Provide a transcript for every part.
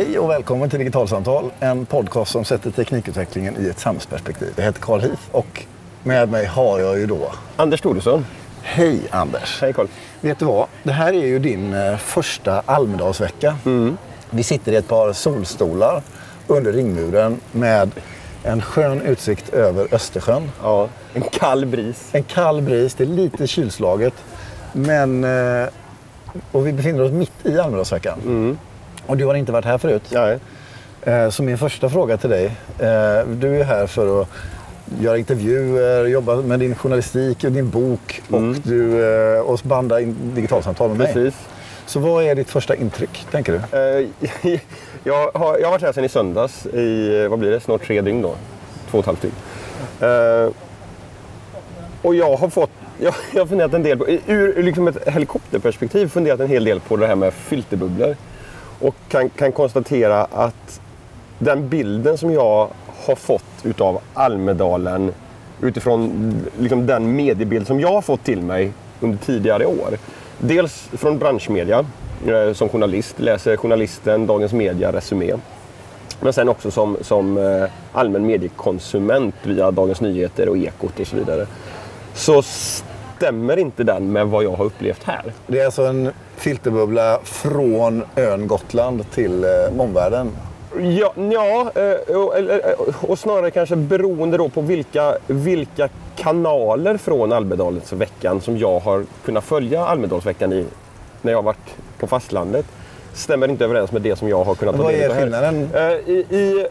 Hej och välkommen till Digitalsamtal, en podcast som sätter teknikutvecklingen i ett samhällsperspektiv. Jag heter Carl Heath och med mig har jag ju då... Anders Thoresson. Hej Anders! Hej Carl. Vet du vad? Det här är ju din eh, första Almedalsvecka. Vi sitter i ett par solstolar under ringmuren med en skön utsikt över Östersjön. Ja, en kall bris. En kall bris, det är lite kylslaget. Men, eh, och vi befinner oss mitt i Almedalsveckan. Och du har inte varit här förut. Nej. Eh, Så min första fråga till dig. eh, Du är här för att göra intervjuer, jobba med din journalistik och din bok och, du, eh, och banda in digitalsamtal med mig. Precis. Så vad är ditt första intryck, tänker du? Jag, har, jag har varit här sedan i söndags i, vad blir det, snart tre dygn då. Två och ett halvt dygn. Och jag har fått, jag, jag har funderat en del på, ur, ur liksom ett helikopterperspektiv funderat en hel del på det här med filterbubblor. Och kan, kan konstatera att den bilden som jag har fått utav Almedalen utifrån liksom den mediebild som jag har fått till mig under tidigare år. Dels från branschmedia eh, som journalist, läser journalisten Dagens Media Resumé. Men sen också som, som eh, allmän mediekonsument via Dagens Nyheter och Ekot och så vidare. Så stämmer inte den med vad jag har upplevt här. Det är alltså en filterbubbla från ön Gotland till eh, omvärlden. Ja, ja eh, och, eh, och snarare kanske beroende då på vilka, vilka kanaler från Almedalsveckan som jag har kunnat följa Almedalsveckan i när jag har varit på fastlandet. Stämmer inte överens med det som jag har kunnat ta Vad del är av här. skillnaden? Eh, I, i,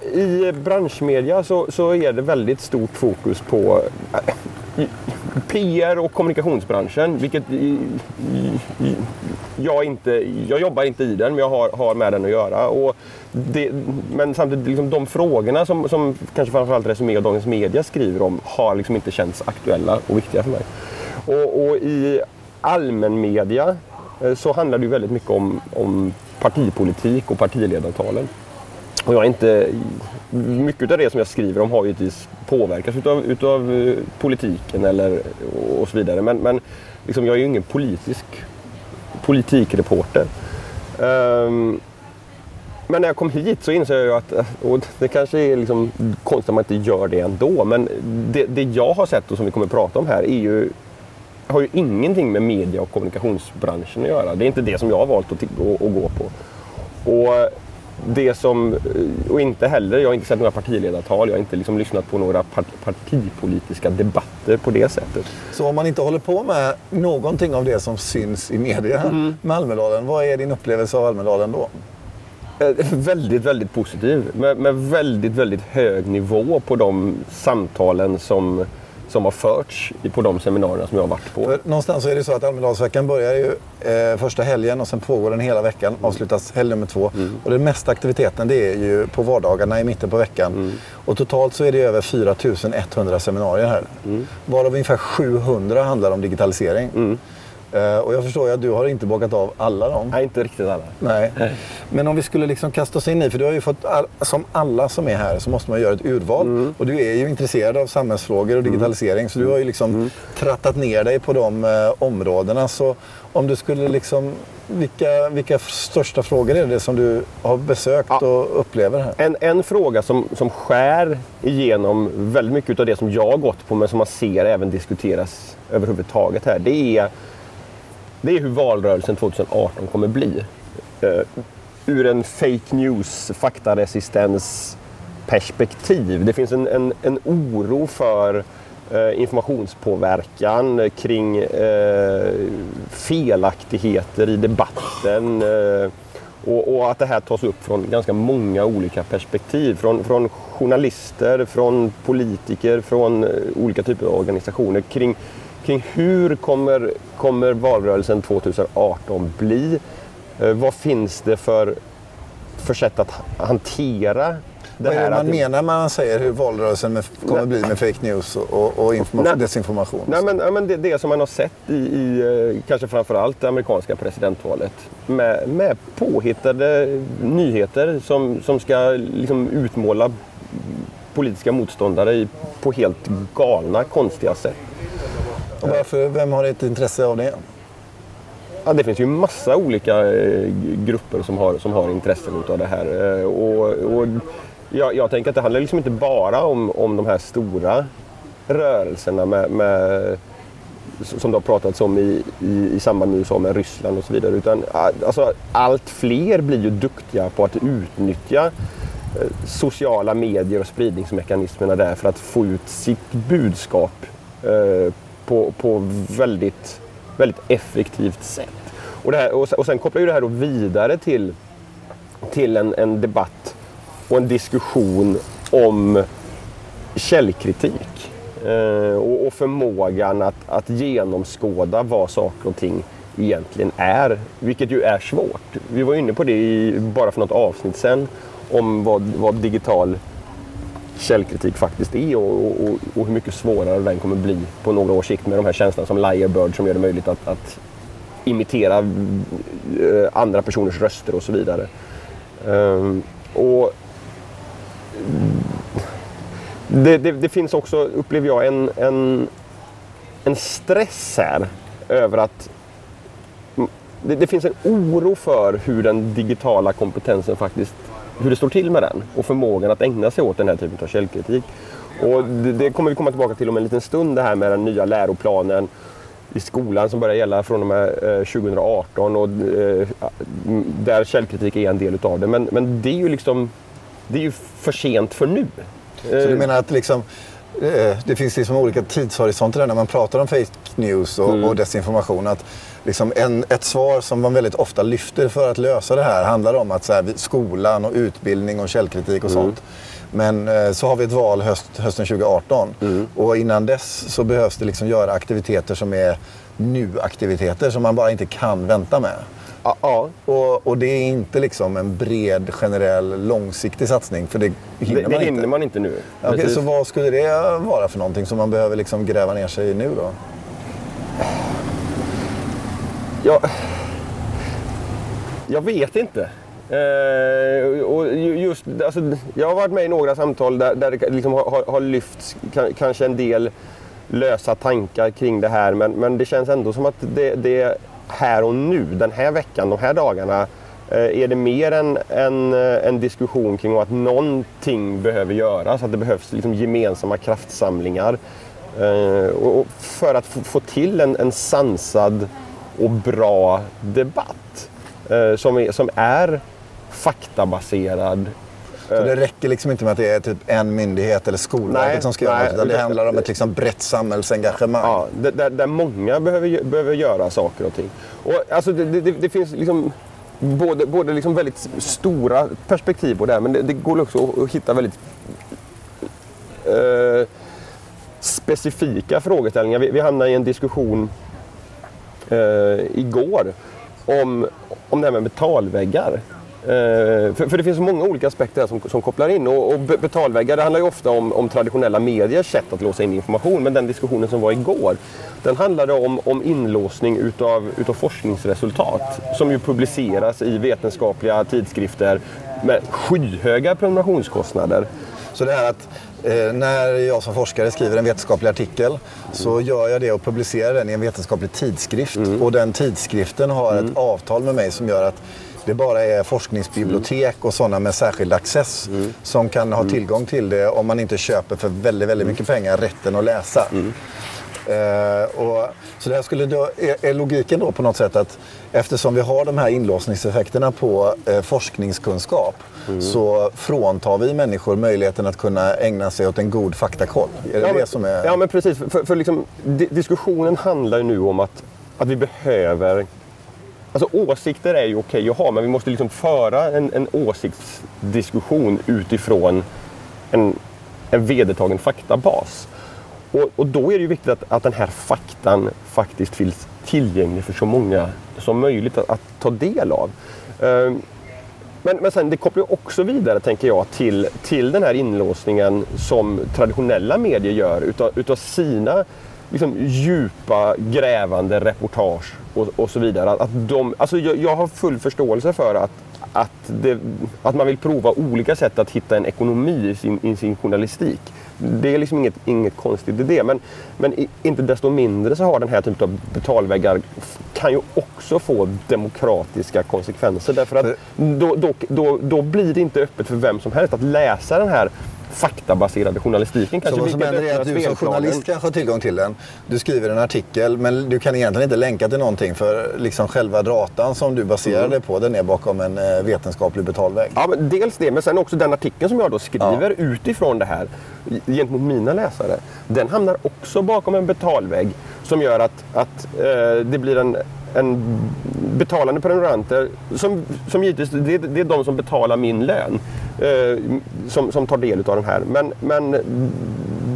I branschmedia så, så är det väldigt stort fokus på PR och kommunikationsbranschen, vilket i- i- jag inte, jag jobbar inte i den, men jag har, har med den att göra. Och det, men samtidigt, liksom, de frågorna som, som kanske framförallt Resumé och Dagens Media skriver om har liksom inte känts aktuella och viktiga för mig. Och, och i allmänmedia eh, så handlar det ju väldigt mycket om, om partipolitik och partiledartalen. Och jag är inte, mycket av det som jag skriver om har ju givetvis påverkats utav, utav eh, politiken eller, och så vidare. Men, men liksom, jag är ju ingen politisk politikreporter. Um, men när jag kom hit så insåg jag ju att, eh, och det kanske är liksom konstigt att man inte gör det ändå, men det, det jag har sett och som vi kommer att prata om här är ju, har ju ingenting med media och kommunikationsbranschen att göra. Det är inte det som jag har valt att, att, att gå på. Och det som, och inte heller, jag har inte sett några partiledartal, jag har inte liksom lyssnat på några par- partipolitiska debatter på det sättet. Så om man inte håller på med någonting av det som syns i media med Almedalen, vad är din upplevelse av Almedalen då? Eh, Väldigt, väldigt positiv. Med, med väldigt, väldigt hög nivå på de samtalen som, som har förts på de seminarierna som jag har varit på. För någonstans så är det så att Almedalsveckan börjar ju eh, första helgen och sen pågår den hela veckan. Avslutas helg nummer två. Och den mesta aktiviteten det är ju på vardagarna i mitten på veckan. Och totalt så är det över 4 100 seminarier här. Varav ungefär 700 handlar om digitalisering. Eh, och jag förstår ju att du har inte bockat av alla dem. Nej, inte riktigt alla. Nej. Men om vi skulle liksom kasta oss in i, för du har ju fått, all, som alla som är här, så måste man göra ett urval. Och du är ju intresserad av samhällsfrågor och digitalisering, så du har ju liksom trattat ner dig på de eh, områdena. Så om du skulle liksom, vilka, vilka största frågor är det som du har besökt Ja. och upplever här? En, en fråga som, som skär igenom väldigt mycket av det som jag har gått på men som man ser även diskuteras överhuvudtaget här. Det är, det är hur valrörelsen 2018 kommer bli. Uh, ur en fake news, faktaresistens perspektiv. Det finns en, en, en oro för eh, informationspåverkan kring eh, felaktigheter i debatten. Eh, och, och att det här tas upp från ganska många olika perspektiv. Från, från journalister, från politiker, från eh, olika typer av organisationer. Kring, kring hur kommer, kommer valrörelsen 2018 bli? Eh, vad finns det för, för sätt att ha- hantera det Vad är här? det man att- menar när man säger hur valrörelsen med, kommer bli med fake news och, och Nej. desinformation? Nej, men, ja, men det, det som man har sett i, i eh, kanske framförallt det amerikanska presidentvalet med, med påhittade nyheter som, som ska liksom utmåla politiska motståndare på helt galna, konstiga sätt. Och varför, vem har ett intresse av det? Ja, det finns ju massa olika eh, grupper som har, som har intressen av det här. Eh, och, och jag, jag, tänker att det handlar liksom inte bara om, om de här stora rörelserna med, med som det har pratats om i, i, i samband med USA med Ryssland och så vidare. Utan alltså, allt fler blir ju duktiga på att utnyttja eh, sociala medier och spridningsmekanismerna där för att få ut sitt budskap eh, på, på väldigt, väldigt effektivt sätt. Och, det här, och, och sen kopplar ju det här då vidare till, till en, en debatt och en diskussion om källkritik. Eh, och, och, förmågan att, att genomskåda vad saker och ting egentligen är. Vilket ju är svårt. Vi var inne på det i, bara för något avsnitt sen om vad, vad digital källkritik faktiskt är och, och, och, hur mycket svårare den kommer bli på några års sikt med de här tjänsterna som Lyrebird som gör det möjligt att, att imitera eh, andra personers röster och så vidare. Um, och det, det, det, finns också, upplever jag, en, en, en stress här över att det, det, finns en oro för hur den digitala kompetensen faktiskt, hur det står till med den och förmågan att ägna sig åt den här typen av källkritik. Och det, det kommer vi komma tillbaka till om en liten stund det här med den nya läroplanen i skolan som börjar gälla från och med 2018 och eh, där källkritik är en del utav det. Men, men det är ju liksom det är ju för sent för nu. Så du menar att liksom, eh, det finns liksom olika tidshorisonter när man pratar om fake news och, mm. och desinformation. Att liksom en, ett svar som man väldigt ofta lyfter för att lösa det här handlar om att så här, skolan och utbildning och källkritik och mm. sånt. Men eh, så har vi ett val höst, hösten 2018 mm. och innan dess så behövs det liksom göra aktiviteter som är nu-aktiviteter som man bara inte kan vänta med. Ja. Och, och, det är inte liksom en bred, generell, långsiktig satsning. För det hinner, det, man, det hinner inte. man inte nu. Okay, så vad skulle det vara för någonting som man behöver liksom gräva ner sig i nu då? Jag, jag vet inte. Eh, och just, alltså, jag har varit med i några samtal där, där det liksom har, har lyfts kanske en del lösa tankar kring det här. Men, men det känns ändå som att det, det här och nu, den här veckan, de här dagarna, eh, är det mer en, en, en diskussion kring att någonting behöver göras, att det behövs liksom gemensamma kraftsamlingar eh, och för att få till en, en sansad och bra debatt som är, som är faktabaserad så det räcker liksom inte med att det är typ en myndighet eller Skolverket som ska göra något, utan det handlar om ett liksom brett samhällsengagemang. Ja, där, där många behöver, behöver göra saker och ting. Och alltså det, det, det finns liksom både, både liksom väldigt stora perspektiv på det här, men det, det går också att hitta väldigt eh, specifika frågeställningar. Vi, vi hamnade i en diskussion eh, igår om, om det här med betalväggar. Eh, för, för, det finns så många olika aspekter som, som kopplar in. Och, och betalväggar det handlar ju ofta om, om, traditionella mediers sätt att låsa in information. Men den diskussionen som var igår, den handlade om, om inlåsning utav, utav forskningsresultat. Som ju publiceras i vetenskapliga tidskrifter med skyhöga prenumerationskostnader. Så det här att eh, när jag som forskare skriver en vetenskaplig artikel mm. så gör jag det och publicerar den i en vetenskaplig tidskrift. Mm. Och den tidskriften har mm. ett avtal med mig som gör att det bara är forskningsbibliotek och sådana med särskild access mm. som kan ha mm. tillgång till det om man inte köper för väldigt, väldigt mycket pengar rätten att läsa. Uh, och, så det skulle då, är, är, logiken då på något sätt att eftersom vi har de här inlåsningseffekterna på uh, forskningskunskap mm. så fråntar vi människor möjligheten att kunna ägna sig åt en god faktakoll. Är det ja, det som är... Ja, men precis. För, för liksom, diskussionen handlar ju nu om att, att vi behöver Alltså åsikter är ju okej att ha, men vi måste liksom föra en, en åsiktsdiskussion utifrån en, en vedertagen faktabas. Och, och, då är det ju viktigt att, att den här faktan faktiskt finns tillgänglig för så många som möjligt att, att ta del av. Um, men, men sen det kopplar också vidare, tänker jag, till, till den här inlåsningen som traditionella medier gör utav, utav sina liksom, djupa, grävande reportage och, och så vidare. Att de, alltså jag, jag, har full förståelse för att, att, det, att man vill prova olika sätt att hitta en ekonomi i sin, i sin journalistik. Det är liksom inget, inget konstigt i det. Men, men inte desto mindre så har den här typen av betalväggar kan ju också få demokratiska konsekvenser. Därför att då, då, då, då blir det inte öppet för vem som helst att läsa den här faktabaserade journalistiken. Kanske så vad som händer är att du som journalist kanske har tillgång till den. Du skriver en artikel men du kan egentligen inte länka till någonting för liksom själva datan som du baserar mm. på den är bakom en eh, vetenskaplig betalvägg. Ja, men dels det men sen också den artikeln som jag då skriver ja. utifrån det här gentemot mina läsare. Den hamnar också bakom en betalvägg som gör att, att eh, det blir en en betalande prenumeranter, som, som givetvis, det, det är de som betalar min lön, eh, som, som tar del av den här. Men, men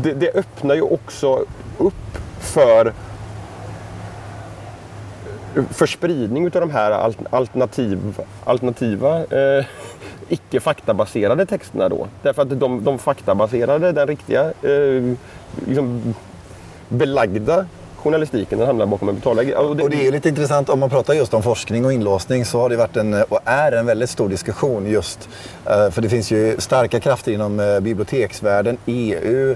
det, det öppnar ju också upp för för spridning av de här alternativ, alternativa eh, icke faktabaserade texterna då. Därför att de, de faktabaserade, den riktiga, eh, liksom belagda journalistiken den hamnar bakom en betalvägg. Och det... och det är lite intressant om man pratar just om forskning och inlåsning så har det varit en, och är en väldigt stor diskussion just eh, för det finns ju starka krafter inom eh, biblioteksvärlden, EU,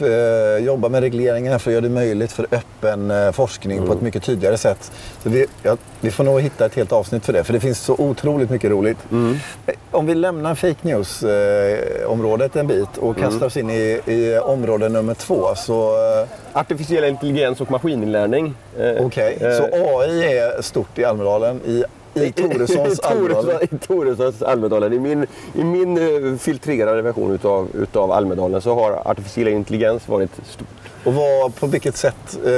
Eh, jobba med regleringar för att göra det möjligt för öppen eh, forskning mm. på ett mm. mycket tydligare sätt. Så vi, ja, vi får nog hitta ett helt avsnitt för det, för det finns så otroligt mycket roligt. Mm. Eh, om vi lämnar fake news-området en bit och mm. kastar oss in i, i område nummer två så... Artificiell intelligens och maskininlärning. Okej, okay. så AI är stort i Almedalen i i Toressons Almedalen? I Toressons Almedalen. I min, i min uh, filtrerade version utav, utav Almedalen så har artificiell intelligens varit stort. Och vad, på vilket sätt uh,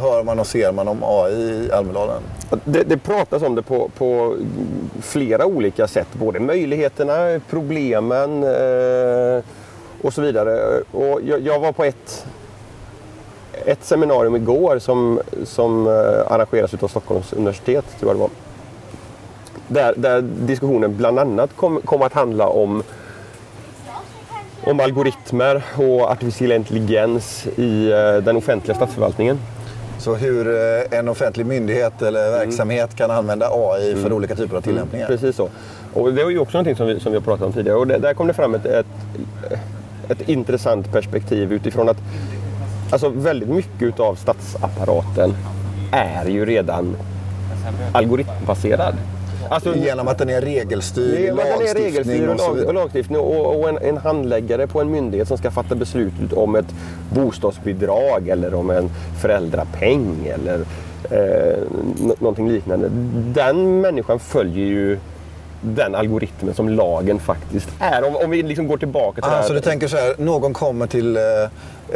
hör man och ser man om AI i Almedalen? Det, det pratas om det på, på, flera olika sätt. Både möjligheterna, problemen uh, och så vidare. Och jag, jag var på ett ett seminarium igår som, som arrangeras av Stockholms universitet, tror jag det var. Där, där diskussionen bland annat kom, kom att handla om om algoritmer och artificiell intelligens i eh, den offentliga statsförvaltningen. Så hur eh, en offentlig myndighet eller mm. verksamhet mm. kan använda AI för mm. olika typer av tillämpningar? Mm. Precis så. Och det var ju också någonting som vi, som vi har pratat om tidigare. Och det, där kom det fram ett, ett, ett intressant perspektiv utifrån att alltså väldigt mycket av statsapparaten är ju redan algoritmbaserad. Alltså, genom att den är regelstyrd genom lagstiftning, den är regelstyrd och, lag, och lagstiftning och, och en, en, handläggare på en myndighet som ska fatta beslut om ett bostadsbidrag eller om en föräldrapeng eller eh, någonting liknande. Den människan följer ju den algoritmen som lagen faktiskt är. Om, om vi liksom går tillbaka till ah, det här. Så du tänker så här, någon kommer till eh,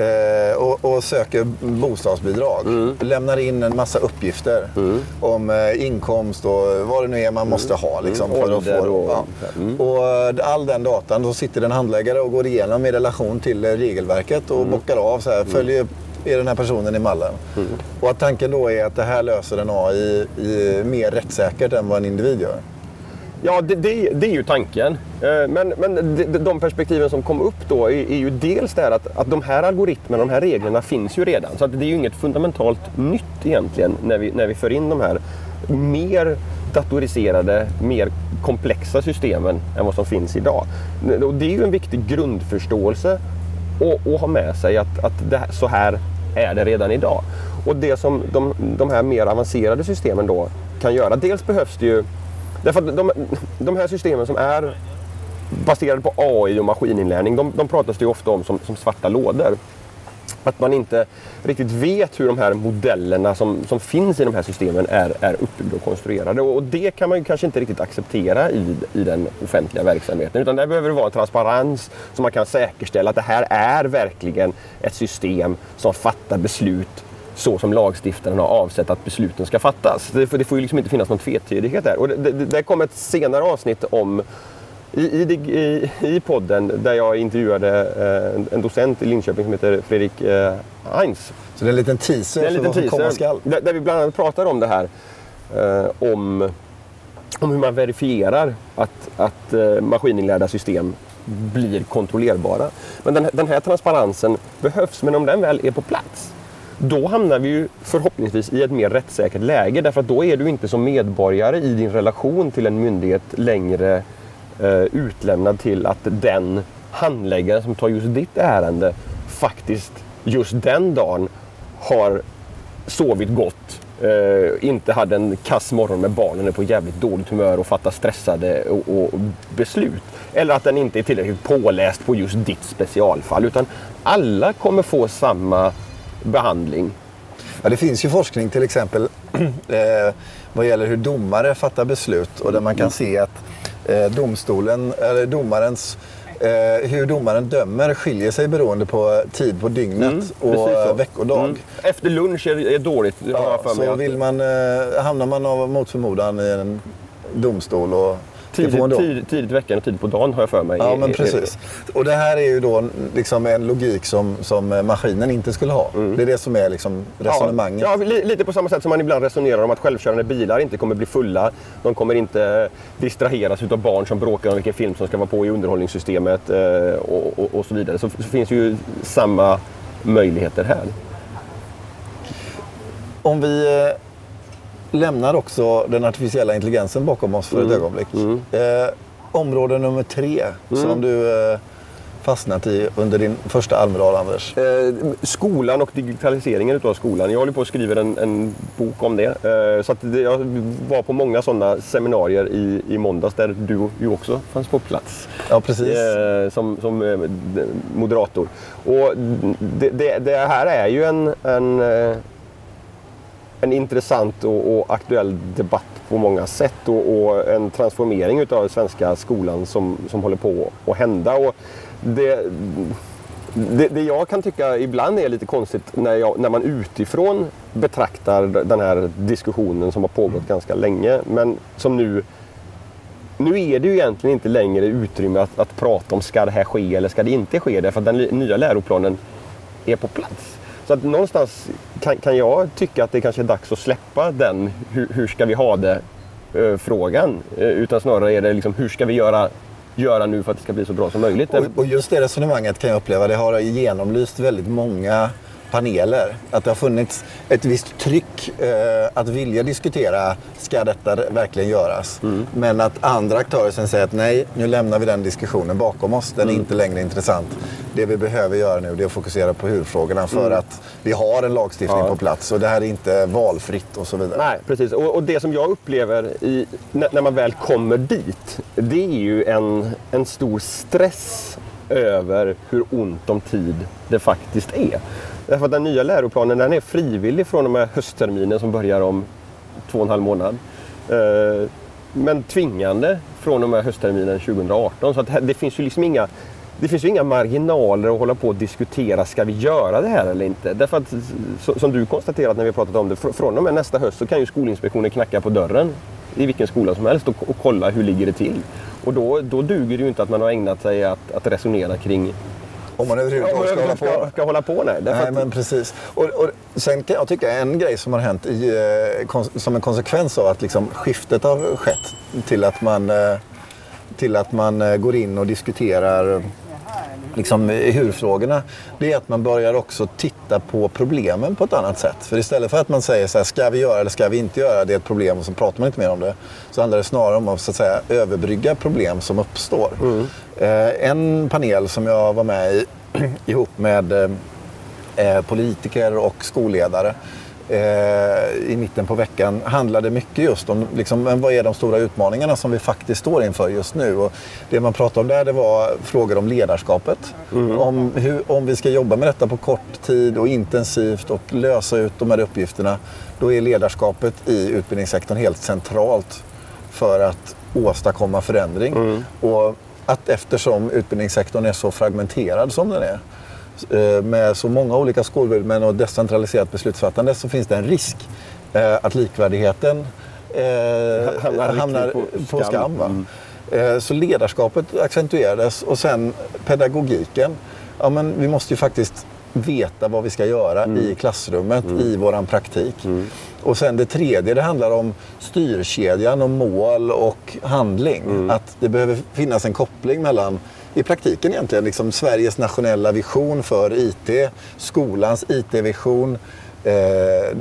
eh, och, och, söker bostadsbidrag. Mm. Lämnar in en massa uppgifter mm. om eh, inkomst och vad det nu är man måste ha. Mm. Liksom, för att få, och, ja. Mm. och eh, all den datan, då sitter en handläggare och går igenom i relation till eh, regelverket och mm. bockar av. Så här, mm. följer är den här personen i mallen. Mm. Och att tanken då är att det här löser en AI i, mer rättssäkert än vad en individ gör. Ja, det, det, det, är ju tanken. Eh, men, men de perspektiven som kom upp då är, är ju dels det att, att de här algoritmerna, de här reglerna finns ju redan. Så att det är ju inget fundamentalt nytt egentligen när vi, när vi för in de här mer datoriserade, mer komplexa systemen än vad som finns idag. Och det är ju en viktig grundförståelse att, ha med sig att, att det, så här är det redan idag. Och det som de, de här mer avancerade systemen då kan göra, dels behövs det ju Därför att de, de här systemen som är baserade på AI och maskininlärning, de, de pratas det ju ofta om som, som svarta lådor. Att man inte riktigt vet hur de här modellerna som, som finns i de här systemen är, är uppbyggda och konstruerade. Och, det kan man ju kanske inte riktigt acceptera i, i den offentliga verksamheten. Utan där behöver det vara en transparens så man kan säkerställa att det här är verkligen ett system som fattar beslut så som lagstiftaren har avsett att besluten ska fattas. Det, får, det får ju liksom inte finnas någon tvetydighet där. Och det, det, det kom ett senare avsnitt om i, i, i, podden där jag intervjuade eh, en docent i Linköping som heter Fredrik eh, Heinz. Så det är en liten teaser det är en liten för vad som komma skall? Där, där, vi bland annat pratar om det här. Eh, om, om hur man verifierar att, att eh, maskininlärda system blir kontrollerbara. Men den, den här transparensen behövs, men om den väl är på plats då hamnar vi ju förhoppningsvis i ett mer rättssäkert läge därför att då är du inte som medborgare i din relation till en myndighet längre eh, utlämnad till att den handläggare som tar just ditt ärende faktiskt just den dagen har sovit gott eh, inte hade en kass morgon med barnen är på jävligt dåligt humör och fattar stressade och, och, beslut. Eller att den inte är tillräckligt påläst på just ditt specialfall. Utan alla kommer få samma behandling. Ja, det finns ju forskning till exempel eh, vad gäller hur domare fattar beslut och där man kan se att eh, domstolen, eller domarens Eh, hur domaren dömer skiljer sig beroende på tid på dygnet mm, och veckodag. Mm. Efter lunch är, är dåligt. Ja, så vill man, eh, hamnar man av mot förmodan i en domstol och Tidigt, tid, tidigt veckan och tidigt på dagen har jag för mig. Ja, men precis. Och det här är ju då liksom en logik som, som maskinen inte skulle ha. Mm. Det är det som är liksom resonemanget. Ja, ja, lite på samma sätt som man ibland resonerar om att självkörande bilar inte kommer bli fulla. De kommer inte distraheras av barn som bråkar om vilken film som ska vara på i underhållningssystemet eh, och, och, och så vidare. Så, så finns ju samma möjligheter här. Om vi eh, lämnar också den artificiella intelligensen bakom oss för mm. ett ögonblick. Mm. Eh, område nummer tre mm. som du eh, fastnat i under din första Almedal, Anders? Eh, skolan och digitaliseringen av skolan. Jag håller på att skriva en, en bok om det. Eh, så det, jag var på många sådana seminarier i, i måndags där du ju också fanns på plats. Ja, precis. Eh, som, som eh, moderator. Och det, det, det, här är ju en, en eh, en intressant och, och, aktuell debatt på många sätt och, och en transformering av den svenska skolan som, som håller på att hända. Och det, det, det, jag kan tycka ibland är lite konstigt när, jag, när man utifrån betraktar den här diskussionen som har pågått ganska länge men som nu nu är det ju egentligen inte längre utrymme att, att prata om ska det här ske eller ska det inte ske därför att den nya läroplanen är på plats. Så att någonstans kan, kan jag tycka att det kanske är dags att släppa den hur, hur ska vi ha det”-frågan. Eh, eh, utan snarare är det liksom hur ska vi göra göra nu för att det ska bli så bra som möjligt. Och, och just det resonemanget kan jag uppleva, det har genomlyst väldigt många paneler. Att det har funnits ett visst tryck eh, att vilja diskutera, ska detta verkligen göras? Mm. Men att andra aktörer sen säger att nej, nu lämnar vi den diskussionen bakom oss. Den mm. är inte längre intressant. Det vi behöver göra nu är att fokusera på hur-frågorna för mm. att vi har en lagstiftning ja. på plats och det här är inte valfritt och så vidare. Nej, precis. Och, och det som jag upplever i, när, när man väl kommer dit, det är ju en, en stor stress över hur ont om tid det faktiskt är. Därför att den nya läroplanen den är frivillig från och med höstterminen som börjar om två och en halv månad. Eh, men tvingande från och med höstterminen 2018. Så att det finns ju liksom inga det finns ju inga marginaler att hålla på och diskutera, ska vi göra det här eller inte? Därför att, som du konstaterat när vi pratat om det, från och med nästa höst så kan ju Skolinspektionen knacka på dörren i vilken skola som helst och, och kolla hur ligger det till. Och då, då duger det ju inte att man har ägnat sig att, att resonera kring om man överhuvudtaget ska, hålla på. Ska hålla på nej. nej men precis. Och, och, sen kan jag tycka en grej som har hänt i, eh, som en konsekvens av att liksom skiftet har skett till att man, eh, till att man eh, går in och diskuterar liksom, hur-frågorna, det är att man börjar också titta på problemen på ett annat sätt. För istället för att man säger så här, ska vi göra eller ska vi inte göra, det är ett problem och så pratar man inte mer om det. Så handlar det snarare om att så att säga, överbrygga problem som uppstår. Mm. Eh, en panel som jag var med i ihop med eh, politiker och skolledare eh, i mitten på veckan handlade mycket just om liksom, vad är de stora utmaningarna som vi faktiskt står inför just nu. Och det man pratade om där det var frågor om ledarskapet. Mm. Om, hur, om vi ska jobba med detta på kort tid och intensivt och lösa ut de här uppgifterna. Då är ledarskapet i utbildningssektorn helt centralt för att åstadkomma förändring. Mm. Och att eftersom utbildningssektorn är så fragmenterad som den är Eh, med så många olika skolhuvudmän och decentraliserat beslutsfattande så finns det en risk eh, att likvärdigheten eh, hamnar, hamnar på, på skam. skam mm. Så ledarskapet accentuerades och sen pedagogiken. Ja, men vi måste ju faktiskt veta vad vi ska göra mm. i klassrummet, mm. i våran praktik. Mm. Och sen det tredje, det handlar om styrkedjan och mål och handling. Mm. Att det behöver finnas en koppling mellan i praktiken egentligen liksom Sveriges nationella vision för IT, skolans IT-vision, eh,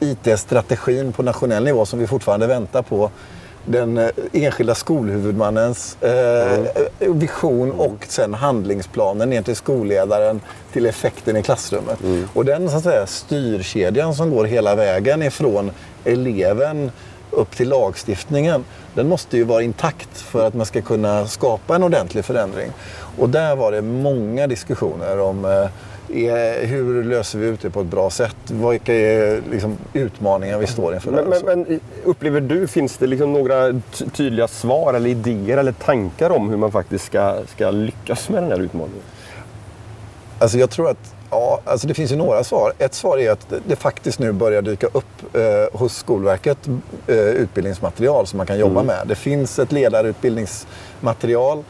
IT-strategin på nationell nivå som vi fortfarande väntar på. Den eh, enskilda skolhuvudmannens eh, mm. vision och sen handlingsplanen ner till skolledaren till effekten i klassrummet. Mm. Och den så att säga, styrkedjan som går hela vägen ifrån eleven upp till lagstiftningen, den måste ju vara intakt för att man ska kunna skapa en ordentlig förändring. Och där var det många diskussioner om eh, hur löser vi ut det på ett bra sätt? Vilka är liksom, utmaningar vi står inför? Men, men, men, upplever du, finns det liksom några tydliga svar eller idéer eller tankar om hur man faktiskt ska, ska lyckas med den här utmaningen? Alltså jag tror att Ja, alltså det finns ju några svar. Ett svar är att det faktiskt nu börjar dyka upp eh, hos Skolverket eh, utbildningsmaterial som man kan jobba mm. med. Det finns ett ledarutbildningsmaterial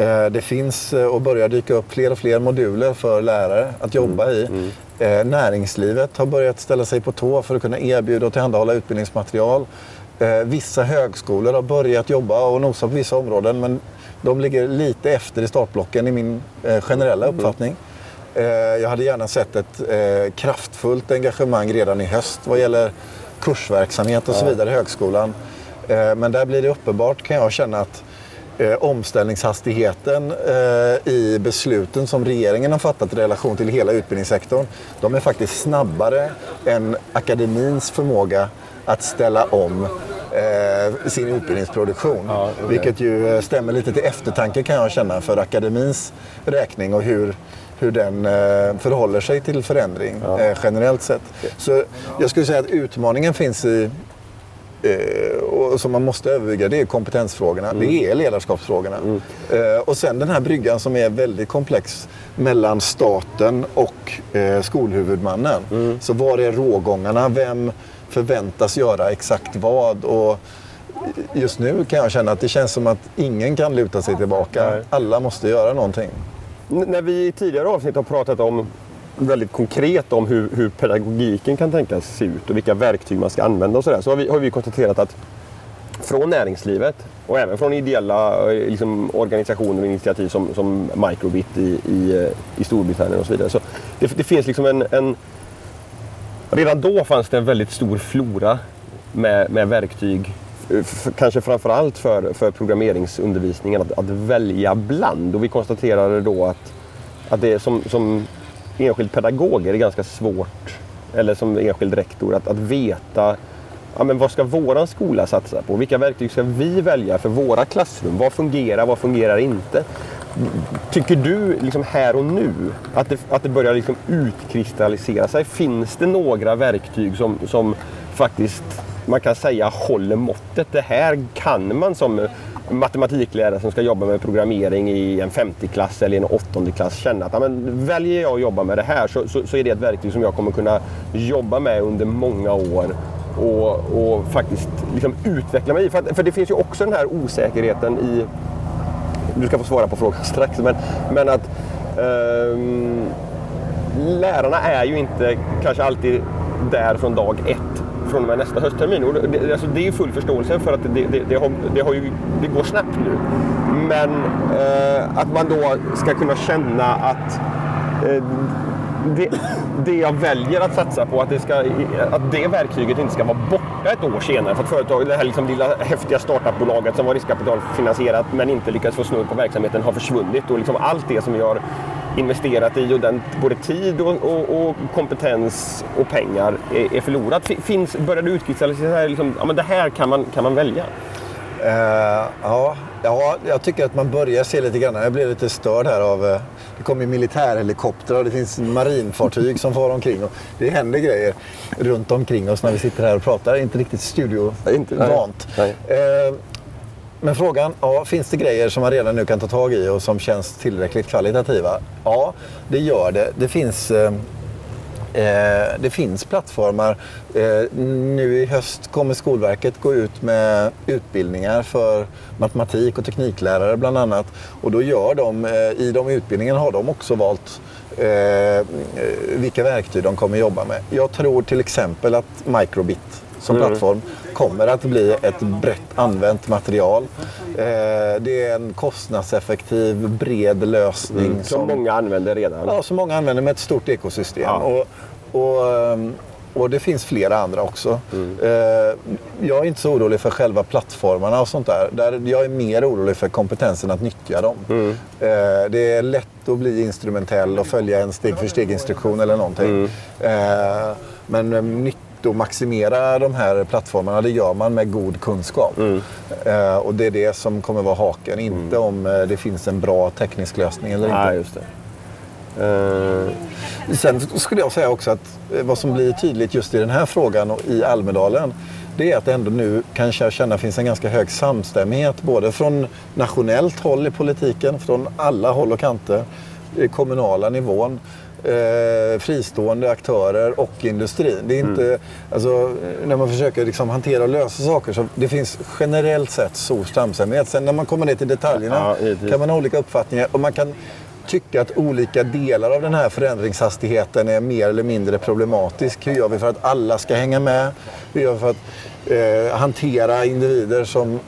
Eh, det finns eh, och börjar dyka upp fler och fler moduler för lärare att jobba mm. i. Mm. Eh, näringslivet har börjat ställa sig på tå för att kunna erbjuda och tillhandahålla utbildningsmaterial. Vissa högskolor har börjat jobba och nosa på vissa områden men de ligger lite efter i startblocken i min generella mm. uppfattning. Jag hade gärna sett ett kraftfullt engagemang redan i höst vad gäller kursverksamhet och så vidare i högskolan. Men där blir det uppenbart kan jag känna att eh, omställningshastigheten eh, i besluten som regeringen har fattat i relation till hela utbildningssektorn. De är faktiskt snabbare än akademins förmåga att ställa om eh, sin utbildningsproduktion. Ja, okay. Vilket ju eh, stämmer lite till eftertanke kan jag känna för akademins räkning och hur hur den eh, förhåller sig till förändring ja. eh, generellt sett. Så jag skulle säga att utmaningen finns i Eh, och som man måste överbrygga det är kompetensfrågorna. Mm. Det är ledarskapsfrågorna. Mm. Och sen den här bryggan som är väldigt komplex mellan staten och skolhuvudmannen. Mm. Så var är rågångarna? Vem förväntas göra exakt vad? Och just nu kan jag känna att det känns som att ingen kan luta sig tillbaka. Alla måste göra någonting. När vi i tidigare avsnitt har pratat om väldigt konkret om hur, hur, pedagogiken kan tänkas se ut och vilka verktyg man ska använda och sådär. Så har vi, har vi konstaterat att från näringslivet och även från ideella liksom, organisationer och initiativ som, som Microbit i, i, i Storbritannien och så vidare. Så det, det finns liksom en, en, Redan då fanns det en väldigt stor flora med, med verktyg kanske framförallt för, för programmeringsundervisningen att, att välja bland. Och vi konstaterade då att, att det som, som enskild pedagog är det ganska svårt, eller som enskild rektor, att, att veta ja, men vad ska våran skola satsa på? Vilka verktyg ska vi välja för våra klassrum? Vad fungerar, vad fungerar inte? Tycker du liksom här och nu att det, att det börjar liksom utkristallisera sig? Finns det några verktyg som, som faktiskt man kan säga håller måttet? Det här kan man som matematiklärare som ska jobba med programmering i en 50-klass eller en 8-klass känna att men, väljer jag att jobba med det här så, så, så, är det ett verktyg som jag kommer kunna jobba med under många år och, och faktiskt liksom utveckla mig i. För, för det finns ju också den här osäkerheten i... Du ska få svara på frågan strax, men, men att um, lärarna är ju inte kanske alltid där från dag ett från och med nästa hösttermin. Och det, alltså det är full förståelse för att det, det, det, har, det, har ju, det går snabbt nu. Men eh, att man då ska kunna känna att eh, det, det jag väljer att satsa på, att det, ska, att det verktyget inte ska vara borta ett år senare för att företaget, det här liksom lilla häftiga startupbolaget som var riskkapitalfinansierat men inte lyckats få snurr på verksamheten har försvunnit och liksom allt det som vi har investerat i och den, både tid och, och, och kompetens och pengar är, är förlorat. Finns, börjar det utkristallisera liksom, ja, men det här kan man, kan man välja? Uh, ja, ja, jag tycker att man börjar se lite grann. Jag blir lite störd här av... Uh, det kommer militärhelikoptrar och det finns marinfartyg som far omkring. Och det händer grejer runt omkring oss när vi sitter här och pratar. Inte riktigt studiovant. Uh, men frågan, ja, finns det grejer som man redan nu kan ta tag i och som känns tillräckligt kvalitativa? Ja, det gör det. Det finns, eh, eh, det finns plattformar. Eh, nu i höst kommer Skolverket gå ut med utbildningar för matematik och tekniklärare bland annat. Och då gör de, eh, i de utbildningarna har de också valt eh, vilka verktyg de kommer jobba med. Jag tror till exempel att Microbit som mm. plattform kommer att bli ett brett använt material. Eh, det är en kostnadseffektiv, bred lösning. Mm. Som, som, många använder redan. Ja, som många använder med ett stort ekosystem. Ja. Och, och, ehm, och det finns flera andra också. Eh, jag är inte så orolig för själva plattformarna och sånt där. där jag är mer orolig för kompetensen att nyttja dem. Eh, det är lätt att bli instrumentell och följa en steg för steg-instruktion eller någonting. Eh, men eh, nyttomaximera de här plattformarna, det gör man med god kunskap. Eh, och det är det som kommer vara haken, inte om eh, det finns en bra teknisk lösning eller inte. Nej, just det. Eh, Sen skulle jag säga också att eh, vad som blir tydligt just i den här frågan och i Almedalen det är att det ändå nu kanske jag känner finns en ganska hög samstämmighet både från nationellt håll i politiken, från alla håll och kanter, i kommunala nivån, eh, fristående aktörer och industrin. Det är inte, alltså, när man försöker liksom hantera och lösa saker så det finns generellt sett stor samstämmighet. Sen när man kommer ner till detaljerna Ja, kan man ha olika uppfattningar och man kan tycka att olika delar av den här förändringshastigheten är mer eller mindre problematisk. Hur gör vi för att alla ska hänga med? Hur gör vi för att eh, hantera individer som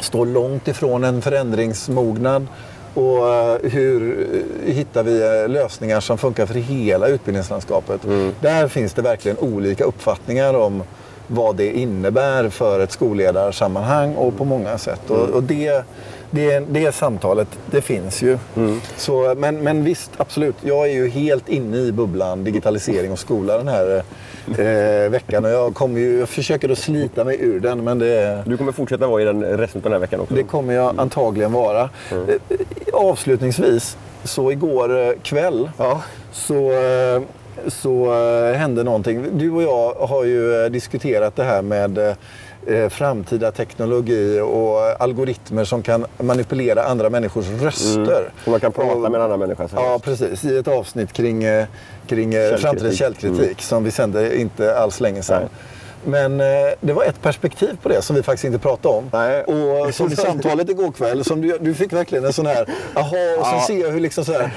står långt ifrån en förändringsmognad? Och eh, hur eh, hittar vi eh, lösningar som funkar för hela utbildningslandskapet? Där finns det verkligen olika uppfattningar om vad det innebär för ett skolledarsammanhang och på många sätt. Och, och det, det, det samtalet, det finns ju. Så, men, men visst, absolut. Jag är ju helt inne i bubblan digitalisering och skola den här eh, veckan. Och jag, kommer ju, jag försöker att slita mig ur den, men det, du kommer fortsätta vara i den resten av den här veckan också? det kommer jag antagligen vara. Eh, Avslutningsvis, så igår eh, kväll Ja. så, eh, så eh, hände någonting. Du och jag har ju eh, diskuterat det här med eh, framtida teknologi och algoritmer som kan manipulera andra människors röster. Så man kan prata Och- med en annan människa. Ja, precis. I ett avsnitt kring, eh, kring eh, Källkritik. framtidens källkritik som vi sände inte alls länge sedan. Men eh, det var ett perspektiv på det som vi faktiskt inte pratade om. Nej. Och som i samtalet igår kväll, som du, du fick verkligen en sån här, aha, och så Ja. ser jag hur liksom så här,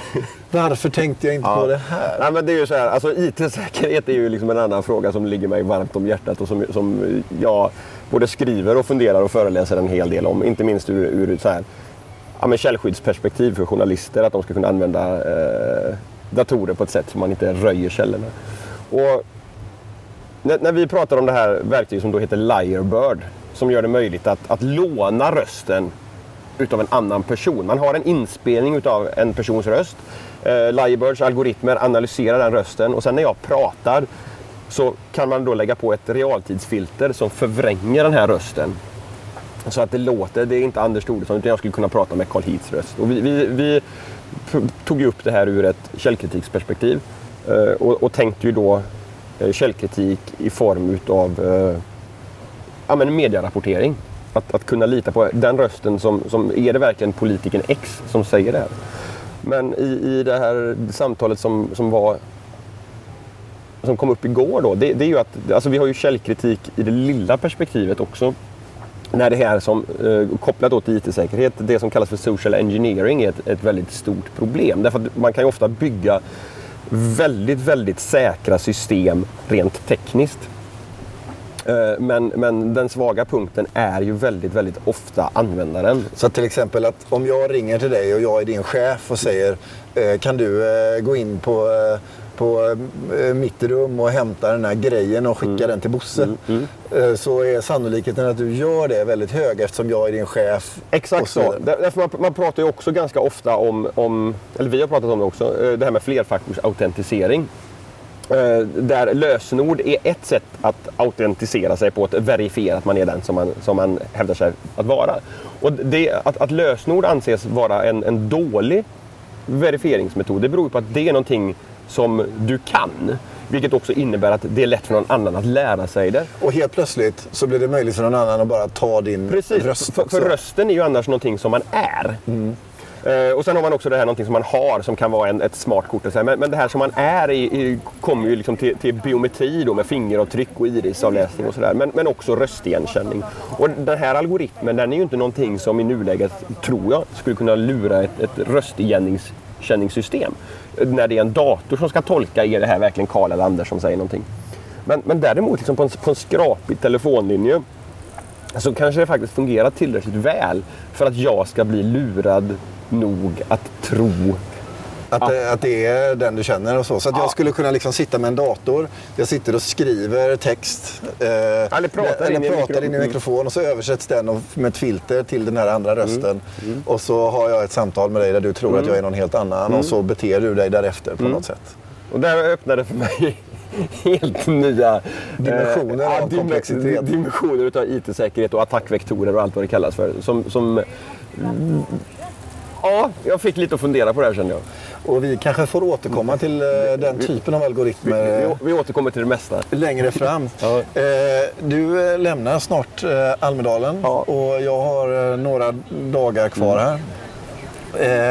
varför tänkte jag inte på det här? Nej, men det är ju så här, alltså IT-säkerhet är ju liksom en annan fråga som ligger mig varmt om hjärtat och som, som jag både skriver och funderar och föreläser en hel del om. Inte minst ur, ur så här, ja, men källskyddsperspektiv för journalister, att de ska kunna använda eh, datorer på ett sätt som man inte röjer källorna. Och när, när vi pratar om det här verktyget som då heter Lyrebird, som gör det möjligt att, att låna rösten utav en annan person. Man har en inspelning utav en persons röst. Eh, Lyrebirds algoritmer analyserar den rösten och sen när jag pratar så kan man då lägga på ett realtidsfilter som förvränger den här rösten. Så att det låter, det är inte Anders Thoresson utan jag skulle kunna prata med Carl Heats röst. Och vi, vi, vi tog ju upp det här ur ett källkritiksperspektiv eh, och, och tänkte ju då eh, källkritik i form utav eh, ja, men medierapportering. Att, att kunna lita på den rösten som, som är det verkligen politikern X som säger det här. Men i, i det här samtalet som, som var som kom upp igår då, det, det är ju att alltså vi har ju källkritik i det lilla perspektivet också. När det här som eh, kopplat då till IT-säkerhet, det som kallas för social engineering är ett, ett väldigt stort problem. Därför att man kan ju ofta bygga väldigt, väldigt säkra system rent tekniskt. Eh, men, men den svaga punkten är ju väldigt, väldigt ofta användaren. Så att till exempel att om jag ringer till dig och jag är din chef och säger eh, kan du eh, gå in på, på eh, mitt rum och hämta den här grejen och skicka Mm. den till Bosse. Eh, så är sannolikheten att du gör det väldigt hög eftersom jag är din chef. Exakt så. Därför man, man pratar ju också ganska ofta om, om, eller vi har pratat om det också, eh, det här med flerfaktorsautentisering. Eh, Där lösenord är ett sätt att autentisera sig på, att verifiera att man är den som man, som man hävdar sig att vara. Och det, att, att lösenord anses vara en, en dålig verifieringsmetod, det beror på att det är någonting som du kan. Vilket också innebär att det är lätt för någon annan att lära sig det. Och helt plötsligt så blir det möjligt för någon annan att bara ta din Precis, röst för, också. för rösten är ju annars någonting som man är. Eh, och sen har man också det här någonting som man har som kan vara en, ett smart kort. Och så här. Men, men det här som man är i, i, kommer ju liksom till, till biometri då med fingeravtryck och irisavläsning och sådär. Men, men också röstigenkänning. Och den här algoritmen den är ju inte någonting som i nuläget, tror jag, skulle kunna lura ett, ett röstigenkänningssystem. När det är en dator som ska tolka, är det här verkligen Karl eller Anders som säger någonting? Men, men däremot liksom på, en, på en skrapig telefonlinje så kanske det faktiskt fungerar tillräckligt väl för att jag ska bli lurad nog att tro att, Ja. det, att det är den du känner och så. Så att Ja. jag skulle kunna liksom sitta med en dator. Jag sitter och skriver text. Eh, Eller pratar in i pratar in i mikrofon och så översätts den med ett filter till den här andra Mm. rösten. Och så har jag ett samtal med dig där du tror att jag är någon helt annan Mm. och så beter du dig därefter på något sätt. Och där öppnade för mig helt nya Dimensioner ja, av komplexitet. Dimensioner utav IT-säkerhet och attackvektorer och allt vad det kallas för. Som, som, mm, ja, jag fick lite att fundera på det här kände jag. Och vi kanske får återkomma till eh, den typen av algoritmer vi, vi återkommer till det mesta. längre fram. Ja. Eh, du eh, lämnar snart Almedalen Ja. och jag har några dagar kvar här.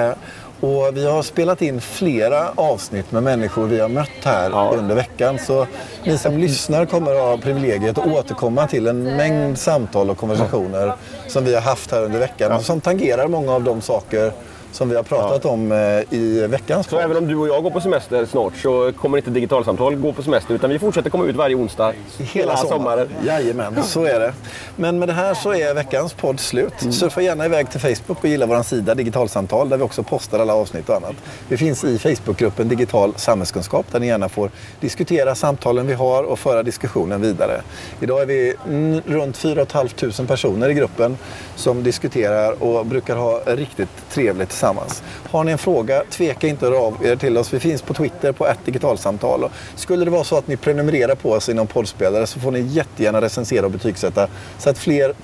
Eh, och vi har spelat in flera avsnitt med människor vi har mött här Ja. under veckan. Så ni som lyssnar kommer att ha privilegiet att återkomma till en mängd samtal och konversationer som vi har haft här under veckan. Och som tangerar många av de saker som vi har pratat om eh, i veckans Så även om du och jag går på semester snart så kommer inte Digitalsamtal gå på semester utan vi fortsätter komma ut varje onsdag hela sommaren. Jajamän, så är det. Men med det här så är veckans podd slut. Surfa gärna iväg till Facebook och gilla vår sida Digitalsamtal där vi också postar alla avsnitt och annat. Vi finns i Facebookgruppen Digital samhällskunskap där ni gärna får diskutera samtalen vi har och föra diskussionen vidare. Idag är vi mm, runt 4 500 personer i gruppen som diskuterar och brukar ha riktigt trevligt tillsammans. Har ni en fråga, tveka inte att höra av er till oss. Vi finns på Twitter på digitalsamtal. Och skulle det vara så att ni prenumererar på oss inom poddspelare så får ni jättegärna recensera och betygsätta så att fler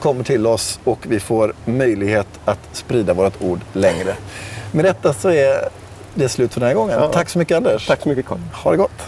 kommer till oss och vi får möjlighet att sprida vårt ord längre. Med detta så är det slut för den här gången. Ja. Tack så mycket Anders. Tack så mycket Carl. Ha det gott.